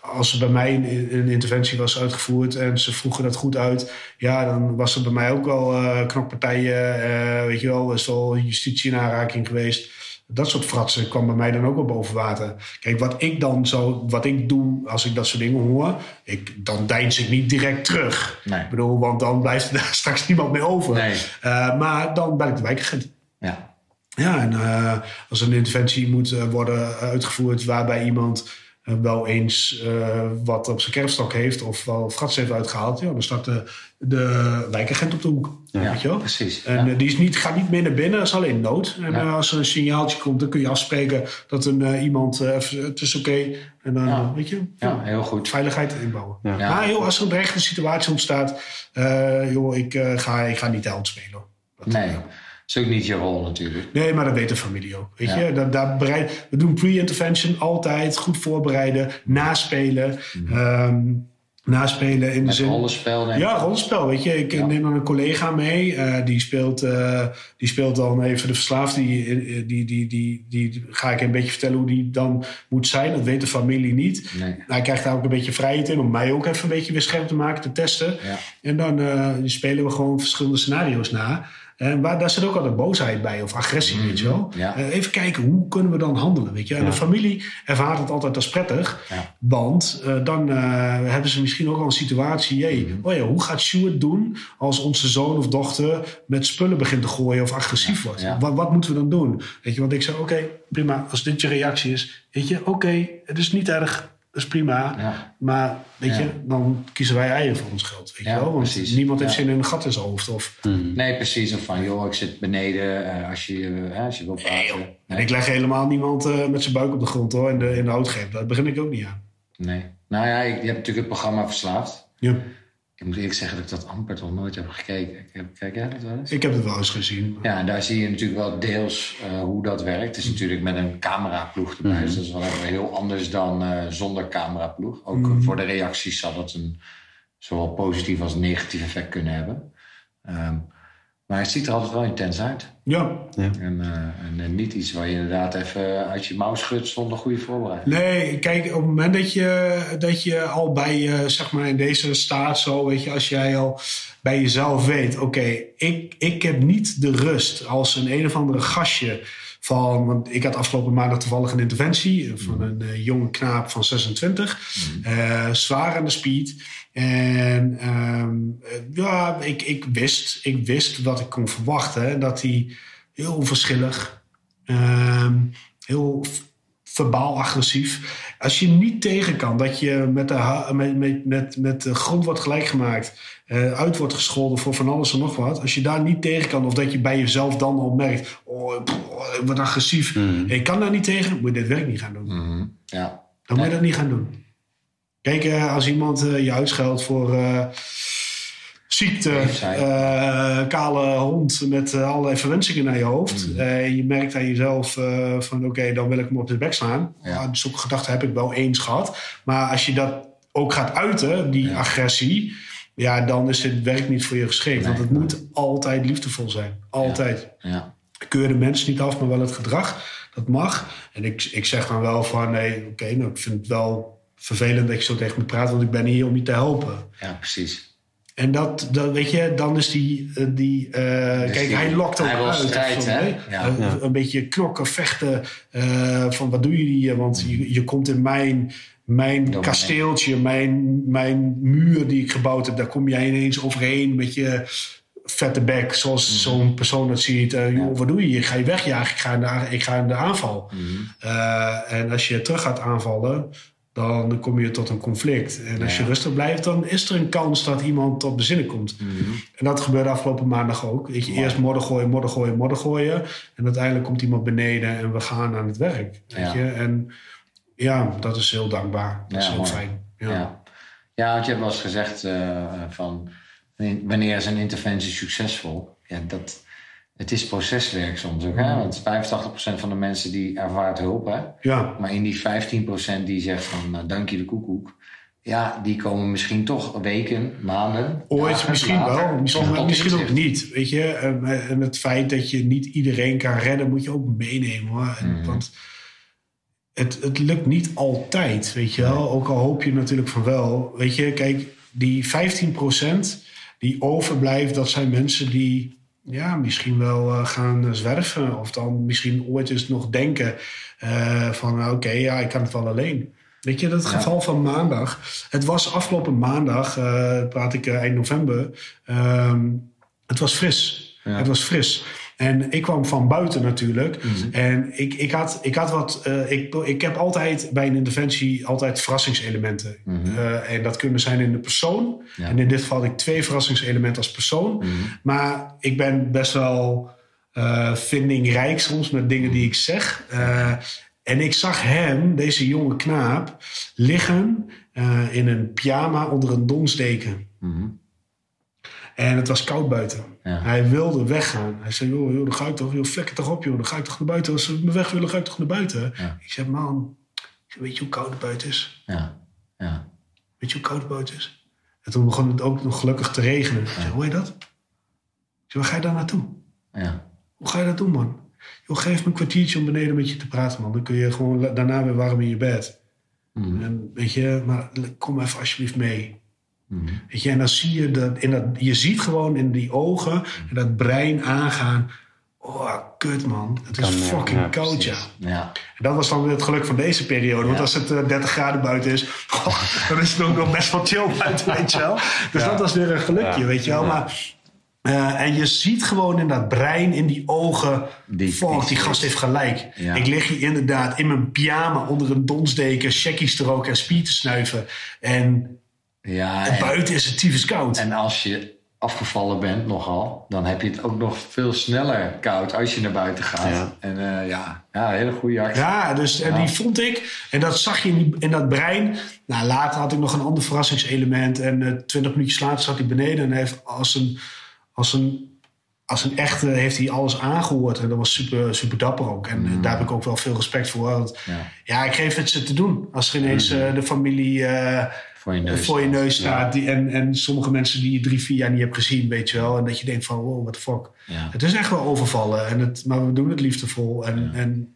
als er bij mij een, een, interventie was uitgevoerd en ze vroegen dat goed uit, ja, dan was er bij mij ook wel knokpartijen, weet je wel, is al justitie in aanraking geweest dat soort fratsen kwam bij mij dan ook wel boven water. Kijk, wat ik dan zo, wat ik doe als ik dat soort dingen hoor, ik, dan deins ik niet direct terug. Nee. Ik bedoel, want dan blijft er straks niemand meer over. Nee. Uh, maar dan ben ik de wijkagent. Ja. Ja, en uh, als een interventie moet uh, worden uitgevoerd waarbij iemand wel eens wat op zijn kerfstok heeft of wel frats heeft uitgehaald, ja, dan staat de, de wijkagent op de hoek. Ja, weet je wel? precies. En ja. die is niet, gaat niet meer naar binnen, dat is alleen nood. En ja. als er een signaaltje komt, dan kun je afspreken dat een, uh, iemand, uh, het is oké. Okay, en dan, ja. weet je, ja, heel goed. veiligheid inbouwen. Ja. Maar joh, als er een dreigende situatie ontstaat, joh, ik, ga, ik ga niet de hand spelen. Dat, nee. Dat is ook niet je rol natuurlijk. Nee, maar dat weet de familie ook. Weet je? Dat, bereid, we doen pre-intervention altijd, goed voorbereiden, naspelen. Mm. Um, naspelen in Met de zin. rollenspel, denk ik. Ja, rollenspel. Weet je, ik ja. neem dan een collega mee. Uh, die, speelt, uh, die speelt dan even de verslaafde. Die, die, die, die, die, ga ik een beetje vertellen hoe die dan moet zijn. Dat weet de familie niet. Nee. Hij krijgt daar ook een beetje vrijheid in om mij ook even een beetje weer scherp te maken, te testen. Ja. En dan uh, spelen we gewoon verschillende scenario's na. En waar, daar zit ook altijd boosheid bij of agressie, weet je wel. Ja. Uh, even kijken, hoe kunnen we dan handelen, weet je. En Ja. de familie ervaart het altijd als prettig. Ja. Want uh, dan uh, hebben ze misschien ook al een situatie... Jee, Mhm. oh ja, hoe gaat Stuart doen als onze zoon of dochter... met spullen begint te gooien of agressief wordt? Wat, wat moeten we dan doen? Weet je, want ik zei, oké, prima. Als dit je reactie is, weet je, oké, het is niet erg... Dat is prima. Ja. Maar weet Ja. je, dan kiezen wij eieren voor ons geld. Weet Ja, je wel? Want precies. niemand heeft zin in een gat in zijn hoofd. Of, Nee, precies. Of van, joh, ik zit beneden eh, als, je, eh, als je wil praten. En ik leg helemaal niemand eh, met zijn buik op de grond hoor, in de, in de houtgreep. Daar begin ik ook niet aan. Nee. Nou ja, ik, je hebt natuurlijk het programma Verslaafd. Ja. Ik moet eerlijk zeggen dat ik dat amper toch nooit heb gekeken. Ik heb, kijk jij dat wel eens? Ik heb het wel eens gezien. Ja, en daar zie je natuurlijk wel deels eh, hoe dat werkt. Het is natuurlijk met een cameraploeg erbij. Dus dat is wel even heel anders dan eh, zonder cameraploeg. Ook Mhm. voor de reacties zal dat een zowel positief als negatief effect kunnen hebben. Ehm, maar het ziet er altijd wel intens uit. Ja. En, eh, en, eh, niet iets waar je inderdaad even uit je mouw schudt zonder goede voorbereiding. Nee, kijk, op het moment dat je, dat je al bij je, zeg maar in deze staat zo, weet je, als jij al bij jezelf weet, oké, ik, ik heb niet de rust als een een of andere gastje van, want ik had afgelopen maandag toevallig een interventie van een eh, jonge knaap van 26, eh, zwaar aan de speed. En ehm, eh, ja, ik, ik, wist, ik wist wat ik kon verwachten. En dat hij heel onverschillig, ehm, heel verbaal agressief. Als je niet tegen kan dat je met de, met, met, met, met de grond wordt gelijk gemaakt, eh, uit wordt gescholden voor van alles en nog wat. Als je daar niet tegen kan, of dat je bij jezelf dan al merkt, oh, pff, oh, ik word agressief. Ik kan daar niet tegen, moet je dit werk niet gaan doen. Mhm. Ja. Dan moet je dat niet gaan doen. Kijk, eh, als iemand eh, je uitscheldt voor ziekte, eh, kale hond met eh, allerlei verwensingen naar je hoofd. Mm. eh, en je merkt aan jezelf van oké, dan wil ik hem op de bek slaan. Ja. Ja. Zulke gedachten heb ik wel eens gehad. Maar als je dat ook gaat uiten, die Ja. agressie, ja, dan is het werk niet voor je geschikt. Nee. Want het moet altijd liefdevol zijn. Altijd Ja. keur de mens niet af, maar wel het gedrag. Dat mag. En ik, ik zeg dan wel van, nee, oké, nou, ik vind het wel vervelend dat je zo tegen me praat, want ik ben hier om je te helpen. ja, precies. En dat, dat weet je, dan is die, eh, die eh, kijk, die- hij lokt ook hij uit. strijd, hè? Ja. Ja. Een beetje knokken, vechten, eh, van wat doen jullie hier? Want je, je komt in mijn, mijn kasteeltje, mijn, mijn muur die ik gebouwd heb, daar kom jij ineens overheen met je vette bek, zoals zo'n persoon dat ziet. Eh, joh, Mhm. Ja. wat doe je hier? Ga je wegjagen, ik ga in de, ik ga in de aanval. Mhm. Eh, en als je terug gaat aanvallen, dan kom je tot een conflict. En als Ja. je rustig blijft, dan is er een kans dat iemand tot bezinnen komt. Mhm. En dat gebeurde afgelopen maandag ook. Weet je, eerst modder gooien, modder gooien, modder gooien. En uiteindelijk komt iemand beneden en we gaan aan het werk. Weet Ja. je? En ja, dat is heel dankbaar. Dat is Ja, heel mooi. fijn. Ja. Ja. Ja. want je hebt wel eens gezegd eh, van wanneer is een interventie succesvol? Ja, dat, het is proceswerk soms ook. Hè? Want 85% van de mensen die ervaart hulp. Hè? ja. Maar in die 15% die zegt van nou, dank je de koekoek. ja, die komen misschien toch weken, maanden. Ooit misschien wel, misschien, misschien ook niet. Weet je? En het feit dat je niet iedereen kan redden, moet je ook meenemen. Hoor. Mhm. Want het, het lukt niet altijd, weet je wel. Ook al hoop je natuurlijk van wel. Weet je, kijk, die 15% die overblijft, dat zijn mensen die ja, misschien wel uh, gaan zwerven. Of dan misschien ooit eens nog denken uh, van oké, ja, ik kan het wel alleen. Weet je, dat geval van maandag. Het was afgelopen maandag, uh, praat ik eind november. Ehm, het was fris. Het was fris. En ik kwam van buiten natuurlijk. Mhm. En ik, ik, had, ik had wat. Uh, ik, ik heb altijd bij een interventie altijd verrassingselementen. Mm en dat kunnen zijn in de persoon. En in dit geval had ik twee verrassingselementen als persoon. Mhm. Maar ik ben best wel uh, vindingrijk soms met dingen die ik zeg. en ik zag hem, deze jonge knaap, liggen in een pyjama onder een donsdeken. Mhm. En het was koud buiten. Hij wilde weggaan. Hij zei, joh, joh dan ga ik toch, joh, toch op, joh. Dan ga ik toch naar buiten. Als ze me weg willen, ga ik toch naar buiten. Ik zeg, man, weet je hoe koud het buiten is? Ja. ja. Weet je hoe koud het buiten is? En toen begon het ook nog gelukkig te regenen. Ik zeg, hoe je dat? Ik zeg, waar ga je daar naartoe? Ja. Hoe ga je dat doen, man? Joh, geef me een kwartiertje om beneden met je te praten, man. Dan kun je gewoon daarna weer warm in je bed. Mm. En weet je, maar kom even alsjeblieft mee. Mhm. Weet je, en dan zie je dat, in dat, je ziet gewoon in die ogen en dat brein aangaan. Oh, kut man. Het is fucking ja, koud, ja. ja. En dat was dan weer het geluk van deze periode. Want als het 30 eh, graden buiten is, oh, dan is het ook nog best wel chill buiten, weet je wel. Dus dat was weer een gelukje, weet je wel. Maar, uh, en je ziet gewoon in dat brein, in die ogen, die, fuck, die gast heeft gelijk. Ik lig hier inderdaad in mijn pyjama onder een donsdeken, checkies te roken en spier te snuiven. En ja, en buiten is het tyfus koud. En als je afgevallen bent nogal, dan heb je het ook nog veel sneller koud als je naar buiten gaat. Ja. En uh, ja, ja, hele goede actie. Ja, dus en die vond ik, en dat zag je in, in, dat brein. Nou, later had ik nog een ander verrassingselement. En uh, twintig minuutjes later zat hij beneden en heeft als een, als een als een echte heeft hij alles aangehoord. En dat was super, super dapper ook. En mm. daar heb ik ook wel veel respect voor. Want, ja. ja. ik geef het ze te doen. Als er ineens uh, de familie uh, voor je neus, voor je neus staat. Die, en, en sommige mensen die je drie, vier jaar niet hebt gezien, weet je wel. En dat je denkt van, wow, what the fuck. Het is echt wel overvallen. En het, maar we doen het liefdevol. En, en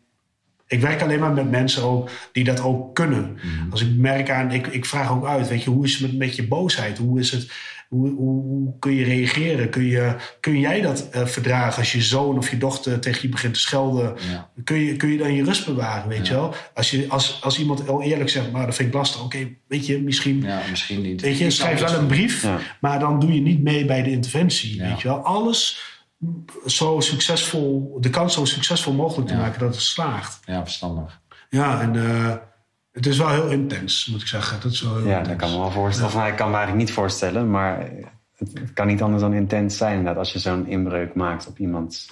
ik werk alleen maar met mensen ook die dat ook kunnen. Mhm. Als ik merk aan, ik, ik vraag ook uit, weet je, hoe is het met, met je boosheid? Hoe is het hoe, hoe, kun je reageren? Kun, je, kun jij dat uh, verdragen als je zoon of je dochter tegen je begint te schelden? Kun, je, kun je dan je rust bewaren, weet je wel? Als, je, als, als iemand heel eerlijk zegt, maar dat vind ik lastig. Oké, weet je, misschien... Ja, misschien niet. Weet je, schrijf wel een brief, maar dan doe je niet mee bij de interventie, weet je wel? Alles zo succesvol, de kans zo succesvol mogelijk te maken dat het slaagt. Ja, verstandig. Ja, en... Uh, het is wel heel intens, moet ik zeggen. Dat is wel ja, dat kan me wel voorstellen. Ja. Of, ik kan me eigenlijk niet voorstellen, maar het, kan niet anders dan intens zijn inderdaad, als je zo'n inbreuk maakt op iemands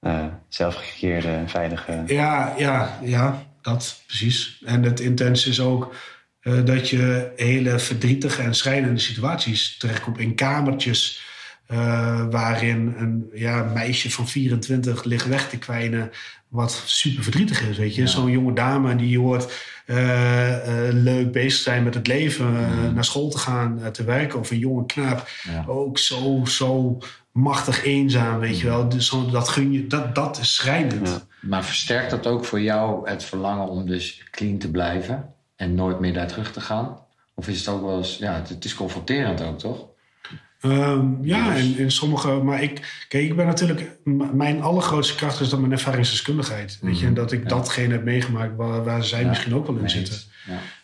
uh, zelfgegeerde, veilige. Ja, ja, ja, dat precies. En het intens is ook uh, dat je hele verdrietige en schrijnende situaties terechtkomt in kamertjes. Uh, waarin een ja, meisje van 24 ligt weg te kwijnen, wat super verdrietig is. Weet je, zo'n jonge dame die hoort leuk bezig zijn met het leven, uh, naar school te gaan, te werken. Of een jonge knaap, ook zo, zo machtig eenzaam, weet je wel. Dus dat gun je, dat, dat is schrijnend. Maar versterkt dat ook voor jou het verlangen om dus clean te blijven en nooit meer daar terug te gaan? Of is het ook wel eens, ja, het is confronterend ook, toch? Um, ja, in, in sommige. Maar ik, kijk, ik ben natuurlijk. Mijn allergrootste kracht is dan mijn ervaringsdeskundigheid. Weet je, en dat ik ja. datgene heb meegemaakt waar, waar zij ja, misschien ook wel in zitten.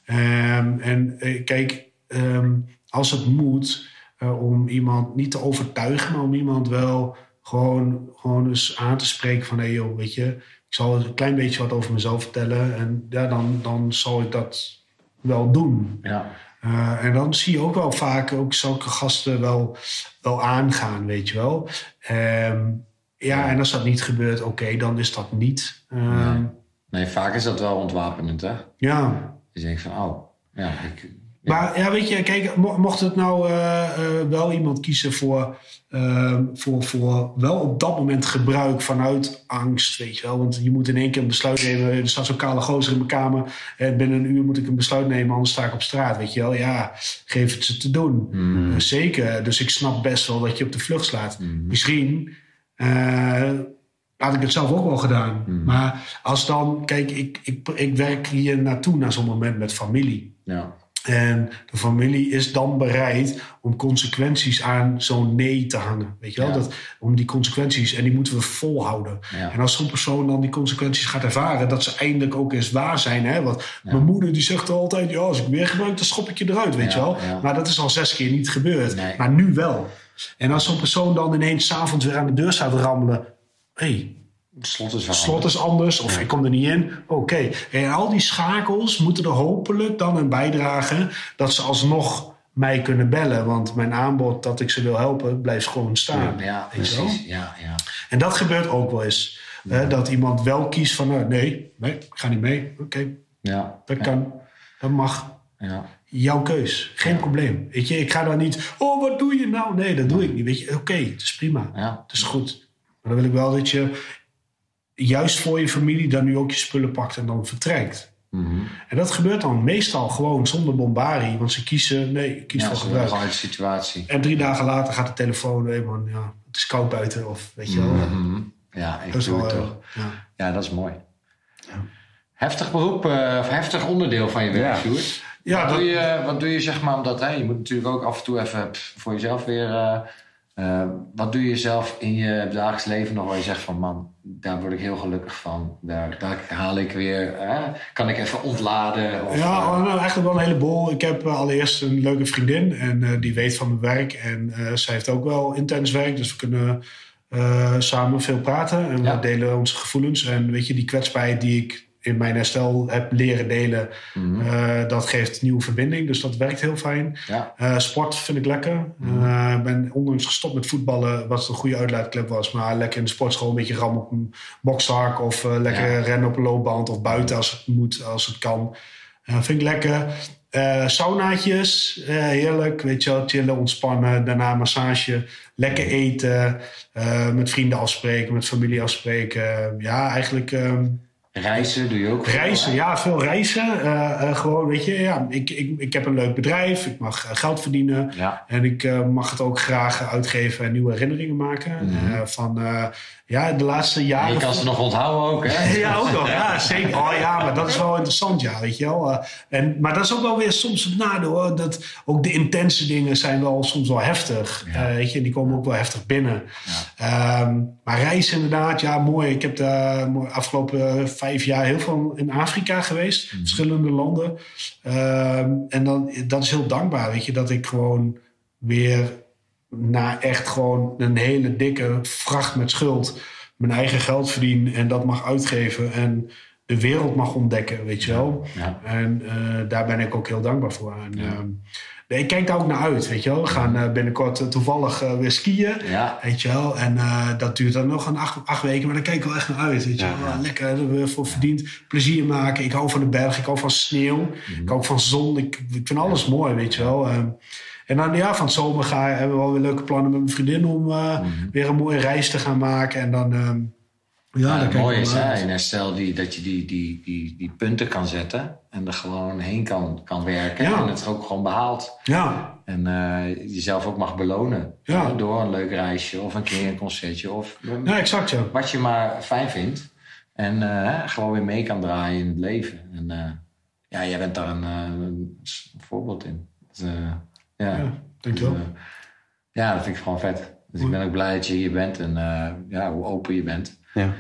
Ja. Um, en eh, kijk, um, als het moet, uh, om iemand niet te overtuigen, maar om iemand wel gewoon, gewoon eens aan te spreken van hé hey joh, weet je, ik zal een klein beetje wat over mezelf vertellen. En ja, dan, dan zal ik dat wel doen. Ja. Uh, en dan zie je ook wel vaak ook zulke gasten wel, wel aangaan, weet je wel. Um, ja, en als dat niet gebeurt, oké, okay, dan is dat niet. Um, nee. nee. vaak is dat wel ontwapenend, hè? Ja. Je denkt van, oh, ja, ik, Maar ja, weet je, kijk, mo- mocht het nou eh, eh, wel iemand kiezen voor, eh, voor, voor wel op dat moment gebruik vanuit angst, weet je wel. Want je moet in één keer een besluit nemen. Er staat zo'n kale gozer in mijn kamer. En binnen een uur moet ik een besluit nemen, anders sta ik op straat, weet je wel. Ja, geef het ze te doen. Eh, zeker. Dus ik snap best wel dat je op de vlucht slaat. Misschien eh, had ik het zelf ook wel gedaan. Maar als dan, kijk, ik, ik, ik werk hier naartoe naar zo'n moment met familie. Ja. En de familie is dan bereid om consequenties aan zo'n nee te hangen. Weet je wel? Ja. Dat, om die consequenties, en die moeten we volhouden. Ja. En als zo'n persoon dan die consequenties gaat ervaren, dat ze eindelijk ook eens waar zijn. Hè? Want mijn moeder die zegt altijd: ja, als ik weer gebruik, dan schop ik je eruit. Weet je wel? Maar dat is al zes keer niet gebeurd. Nee. Maar nu wel. En als zo'n persoon dan ineens s'avonds weer aan de deur staat rammelen. hey, Het slot is slot is anders of ik kom er niet in. Oké. En al die schakels moeten er hopelijk dan aan bijdragen dat ze alsnog mij kunnen bellen. Want mijn aanbod dat ik ze wil helpen blijft gewoon staan. Ja, precies. Ja, ja. En dat gebeurt ook wel eens. Hè, dat iemand wel kiest van nou, nee, nee, ik ga niet mee. Oké, Ja, dat kan. Dat mag. ja. Jouw keus. Geen probleem. Weet je, ik ga dan niet. Oh, wat doe je nou? Nee, dat doe ik niet. Weet je, oké, het is prima. Het is goed. Maar dan wil ik wel dat je juist voor je familie dan nu ook je spullen pakt en dan vertrekt. Mhm. En dat gebeurt dan meestal gewoon zonder bombarie. Want ze kiezen, nee, ik kies Ja, voor gebruik. de situatie. En drie dagen later gaat de telefoon, hey man, ja, het is koud buiten. Of weet je wel. Mhm. Ja, ik Dat is doe wel, het eh, toch. ja. Ja, dat is mooi. Heftig beroep, eh, of heftig onderdeel van je werk, Ja. Sjoerd. Ja, wat, dat- doe je, wat doe je, zeg maar, omdat hè, je moet natuurlijk ook af en toe even voor jezelf weer. eh, eh, wat doe je zelf in je dagelijks leven nog waar je zegt van man, daar word ik heel gelukkig van. Daar, daar haal ik weer, eh, kan ik even ontladen. Of, Ja, eh, nou, eigenlijk wel een heleboel. Ik heb allereerst een leuke vriendin en die weet van mijn werk. En zij heeft ook wel intens werk, dus we kunnen samen veel praten. En Ja. we delen onze gevoelens. En weet je, die kwetsbaarheid die ik in mijn herstel heb leren delen, mhm. eh, dat geeft nieuwe verbinding. Dus dat werkt heel fijn. ja, Eh, sport vind ik lekker. Mhm. Eh, Ik ben ondanks gestopt met voetballen, wat een goede uitlaatklep was. Maar lekker in de sportschool een beetje rammen op een bokszak. Of lekker Ja. rennen op een loopband. Of buiten als het moet, als het kan. Vind ik lekker. Saunaatjes, heerlijk. Weet je wel, chillen, ontspannen. Daarna massage. Lekker eten. met vrienden afspreken, met familie afspreken. Ja, eigenlijk... ehm, reizen doe je ook. Reizen, ja, veel reizen. Eh, eh, gewoon, weet je, ja, ik, ik, ik heb een leuk bedrijf, ik mag eh, geld verdienen. Ja, En ik mag het ook graag uitgeven en nieuwe herinneringen maken. Eh, van, ja, de laatste en jaren... je kan ze nog onthouden ook, hè? Ja, ook nog. Ja, zeker. Oh ja, maar dat is wel interessant, ja, weet je wel. En, maar dat is ook wel weer soms het nadeel, hoor. Dat ook de intense dingen zijn wel soms wel heftig. Ja. Weet je, die komen ook wel heftig binnen. Ehm, maar reizen inderdaad, ja, mooi. Ik heb de afgelopen vijf jaar heel veel in Afrika geweest. Verschillende landen. Ehm, en dan, dat is heel dankbaar, weet je. Dat ik gewoon weer na echt gewoon een hele dikke vracht met schuld... mijn eigen geld verdien en dat mag uitgeven... en de wereld mag ontdekken, weet je wel. Ja. En eh, daar ben ik ook heel dankbaar voor. En, ehm, nee, ik kijk daar ook naar uit, weet je wel. We gaan eh, binnenkort eh, toevallig eh, weer skiën. Ja, Weet je wel, en dat duurt dan nog een acht, acht weken, maar daar kijk ik wel echt naar uit. Weet je Ja, wel, ja. lekker er weer voor verdiend, plezier maken. Ik hou van de berg, ik hou van sneeuw, Mhm. ik hou van zon. Ik, ik vind alles mooi, weet je wel. En dan ja, van het zomer ga, hebben we wel weer leuke plannen met mijn vriendin om Mhm. weer een mooie reis te gaan maken. En dan, ehm, ja, dan het mooie is hè, in herstel die, dat je die, die, die, die punten kan zetten en er gewoon heen kan, kan werken Ja. en het ook gewoon behaalt. Ja, En eh, jezelf ook mag belonen Ja. door een leuk reisje of een keer een concertje of ja, exact ja. wat je maar fijn vindt. En eh, gewoon weer mee kan draaien in het leven. En eh, ja, jij bent daar een, voorbeeld in. Dus, ja. Ja, dankjewel. Dus, eh, ja, dat vind ik gewoon vet. Dus ik ben ook blij dat je hier bent en ja, hoe open je bent. Ja.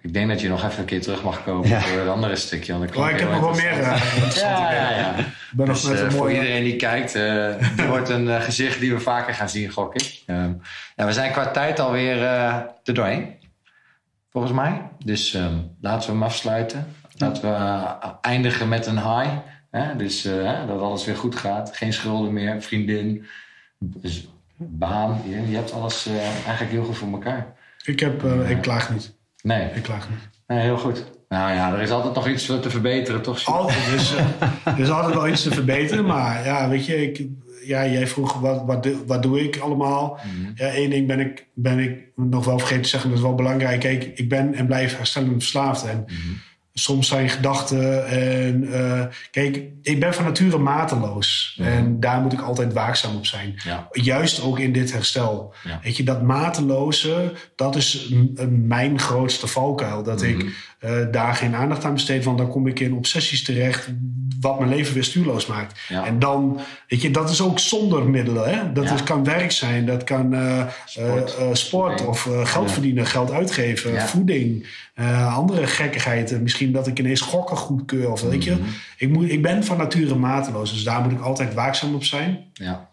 Ik denk dat je nog even een keer terug mag komen Ja. voor het andere stukje. want Oh, ik heb nog wel meer eh, interessante Ja, ja, ja. Ik ben nog Dus, met eh, een voor mooie... iedereen die kijkt, eh dit wordt een eh, gezicht die we vaker gaan zien, gok ik. Ehm, ja, we zijn qua tijd alweer eh er doorheen, volgens mij. Dus ehm, laten we hem afsluiten. Laten we eh, eindigen met een high. Hè? Dus eh, hè, dat alles weer goed gaat. Geen schulden meer, vriendin, dus baan. Je, je hebt alles eh, eigenlijk heel goed voor elkaar. Ik, heb, eh, ik klaag niet. Nee, Ik klaag niet. nee heel goed. Nou ja, er is altijd nog iets te verbeteren, toch? Altijd, dus, er is altijd wel iets te verbeteren. Maar ja, weet je, ik, ja, jij vroeg wat, wat, wat doe ik allemaal. Mm Ja, één ding ben ik, ben ik nog wel vergeten te zeggen, dat is wel belangrijk. Kijk, ik ben en blijf herstellend verslaafd. En mhm soms zijn gedachten. En uh, kijk, ik ben van nature mateloos. En daar moet ik altijd waakzaam op zijn. Juist ook in dit herstel. Weet je, dat mateloze, dat is mijn grootste valkuil. Dat ik uh, daar geen aandacht aan besteed. Want dan kom ik in obsessies terecht. Wat mijn leven weer stuurloos maakt. En dan, weet je, dat is ook zonder middelen. Hè? Dat is, kan werk zijn, dat kan uh, sport, sport of geld verdienen, geld uitgeven, voeding. Andere gekkigheid. Misschien dat ik ineens gokken goedkeur. Of weet je. Mhm. Ik, moet, ik ben van nature mateloos. Dus daar moet ik altijd waakzaam op zijn. Ja.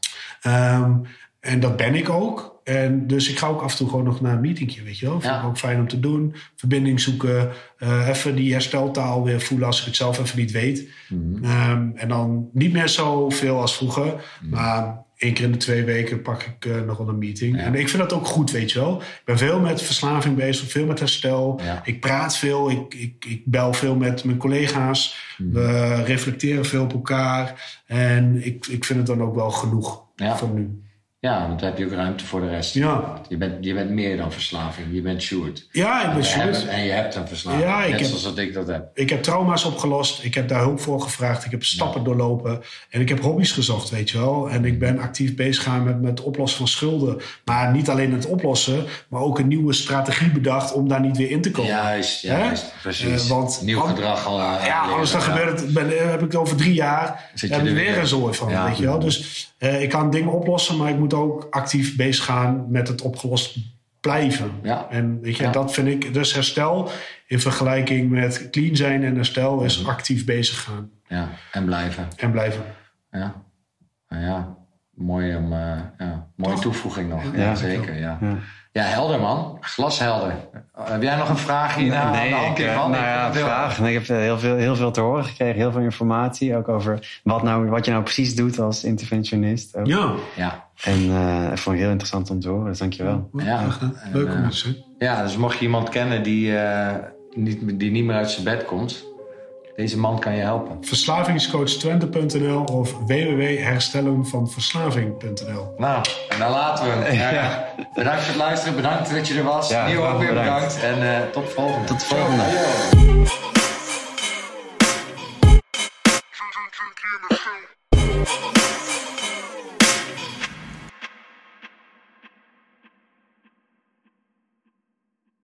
Um, en dat ben ik ook. En dus ik ga ook af en toe gewoon nog naar een meetingje, weet je wel. Vind ik ook fijn om te doen. Verbinding zoeken. Uh, even die hersteltaal weer voelen als ik het zelf even niet weet. Mm um, en dan niet meer zoveel als vroeger. Mhm. Maar één keer in de twee weken pak ik uh, nog wel een meeting. En ik vind dat ook goed, weet je wel. Ik ben veel met verslaving bezig, veel met herstel. Ik praat veel, ik, ik, ik bel veel met mijn collega's. Mhm. We reflecteren veel op elkaar. En ik, ik vind het dan ook wel genoeg voor nu. Ja, want dan heb je ook ruimte voor de rest. Ja. Je bent, je bent meer dan verslaving. Je bent Sjoerd. Ja, ik ben Sjoerd. En je hebt een verslaving. Ja, ik net heb, zoals dat ik dat heb. Ik heb trauma's opgelost. Ik heb daar hulp voor gevraagd. Ik heb stappen doorlopen. En ik heb hobby's gezocht, weet je wel. En ik ben actief bezig gaan met, met het oplossen van schulden. Maar niet alleen het oplossen, maar ook een nieuwe strategie bedacht om daar niet weer in te komen. Juist, juist. Precies. Uh, want, Nieuw gedrag al. Uh, ja, anders dan gebeurt het, ben, heb ik het over drie jaar. Zit je er weer een zooi van, weet je wel. Dus uh, ik kan dingen oplossen, maar ik moet ook actief bezig gaan met het opgelost blijven. Ja. En weet je, dat vind ik, dus herstel in vergelijking met clean zijn en herstel is mhm. actief bezig gaan. Ja, en blijven. En blijven. Ja, nou ja, mooi om, uh, ja, mooie toevoeging nog. Ja, zeker. Ja. Ja, helder man. Glashelder. Heb jij nog een vraag hier? Nee, nee ik, van? Nou ja, vraag. Ik heb heel veel, heel veel te horen gekregen. Heel veel informatie. Ook over wat, nou, wat je nou precies doet als interventionist. Ook. Ja. ja. En uh, vond ik heel interessant om te horen. Dus dankjewel. Ja, leuk om te zien. Ja, dus mocht je iemand kennen die, uh, niet, die niet meer uit zijn bed komt deze man kan je helpen. Verslavingscoachtwente.nl of www.herstellenvanverslaving.nl Nou, en dan laten we hem. Ja. Bedankt voor het luisteren. Bedankt dat je er was. Ja, Nieuw ook weer bedankt. En uh, tot de volgende. Tot de volgende.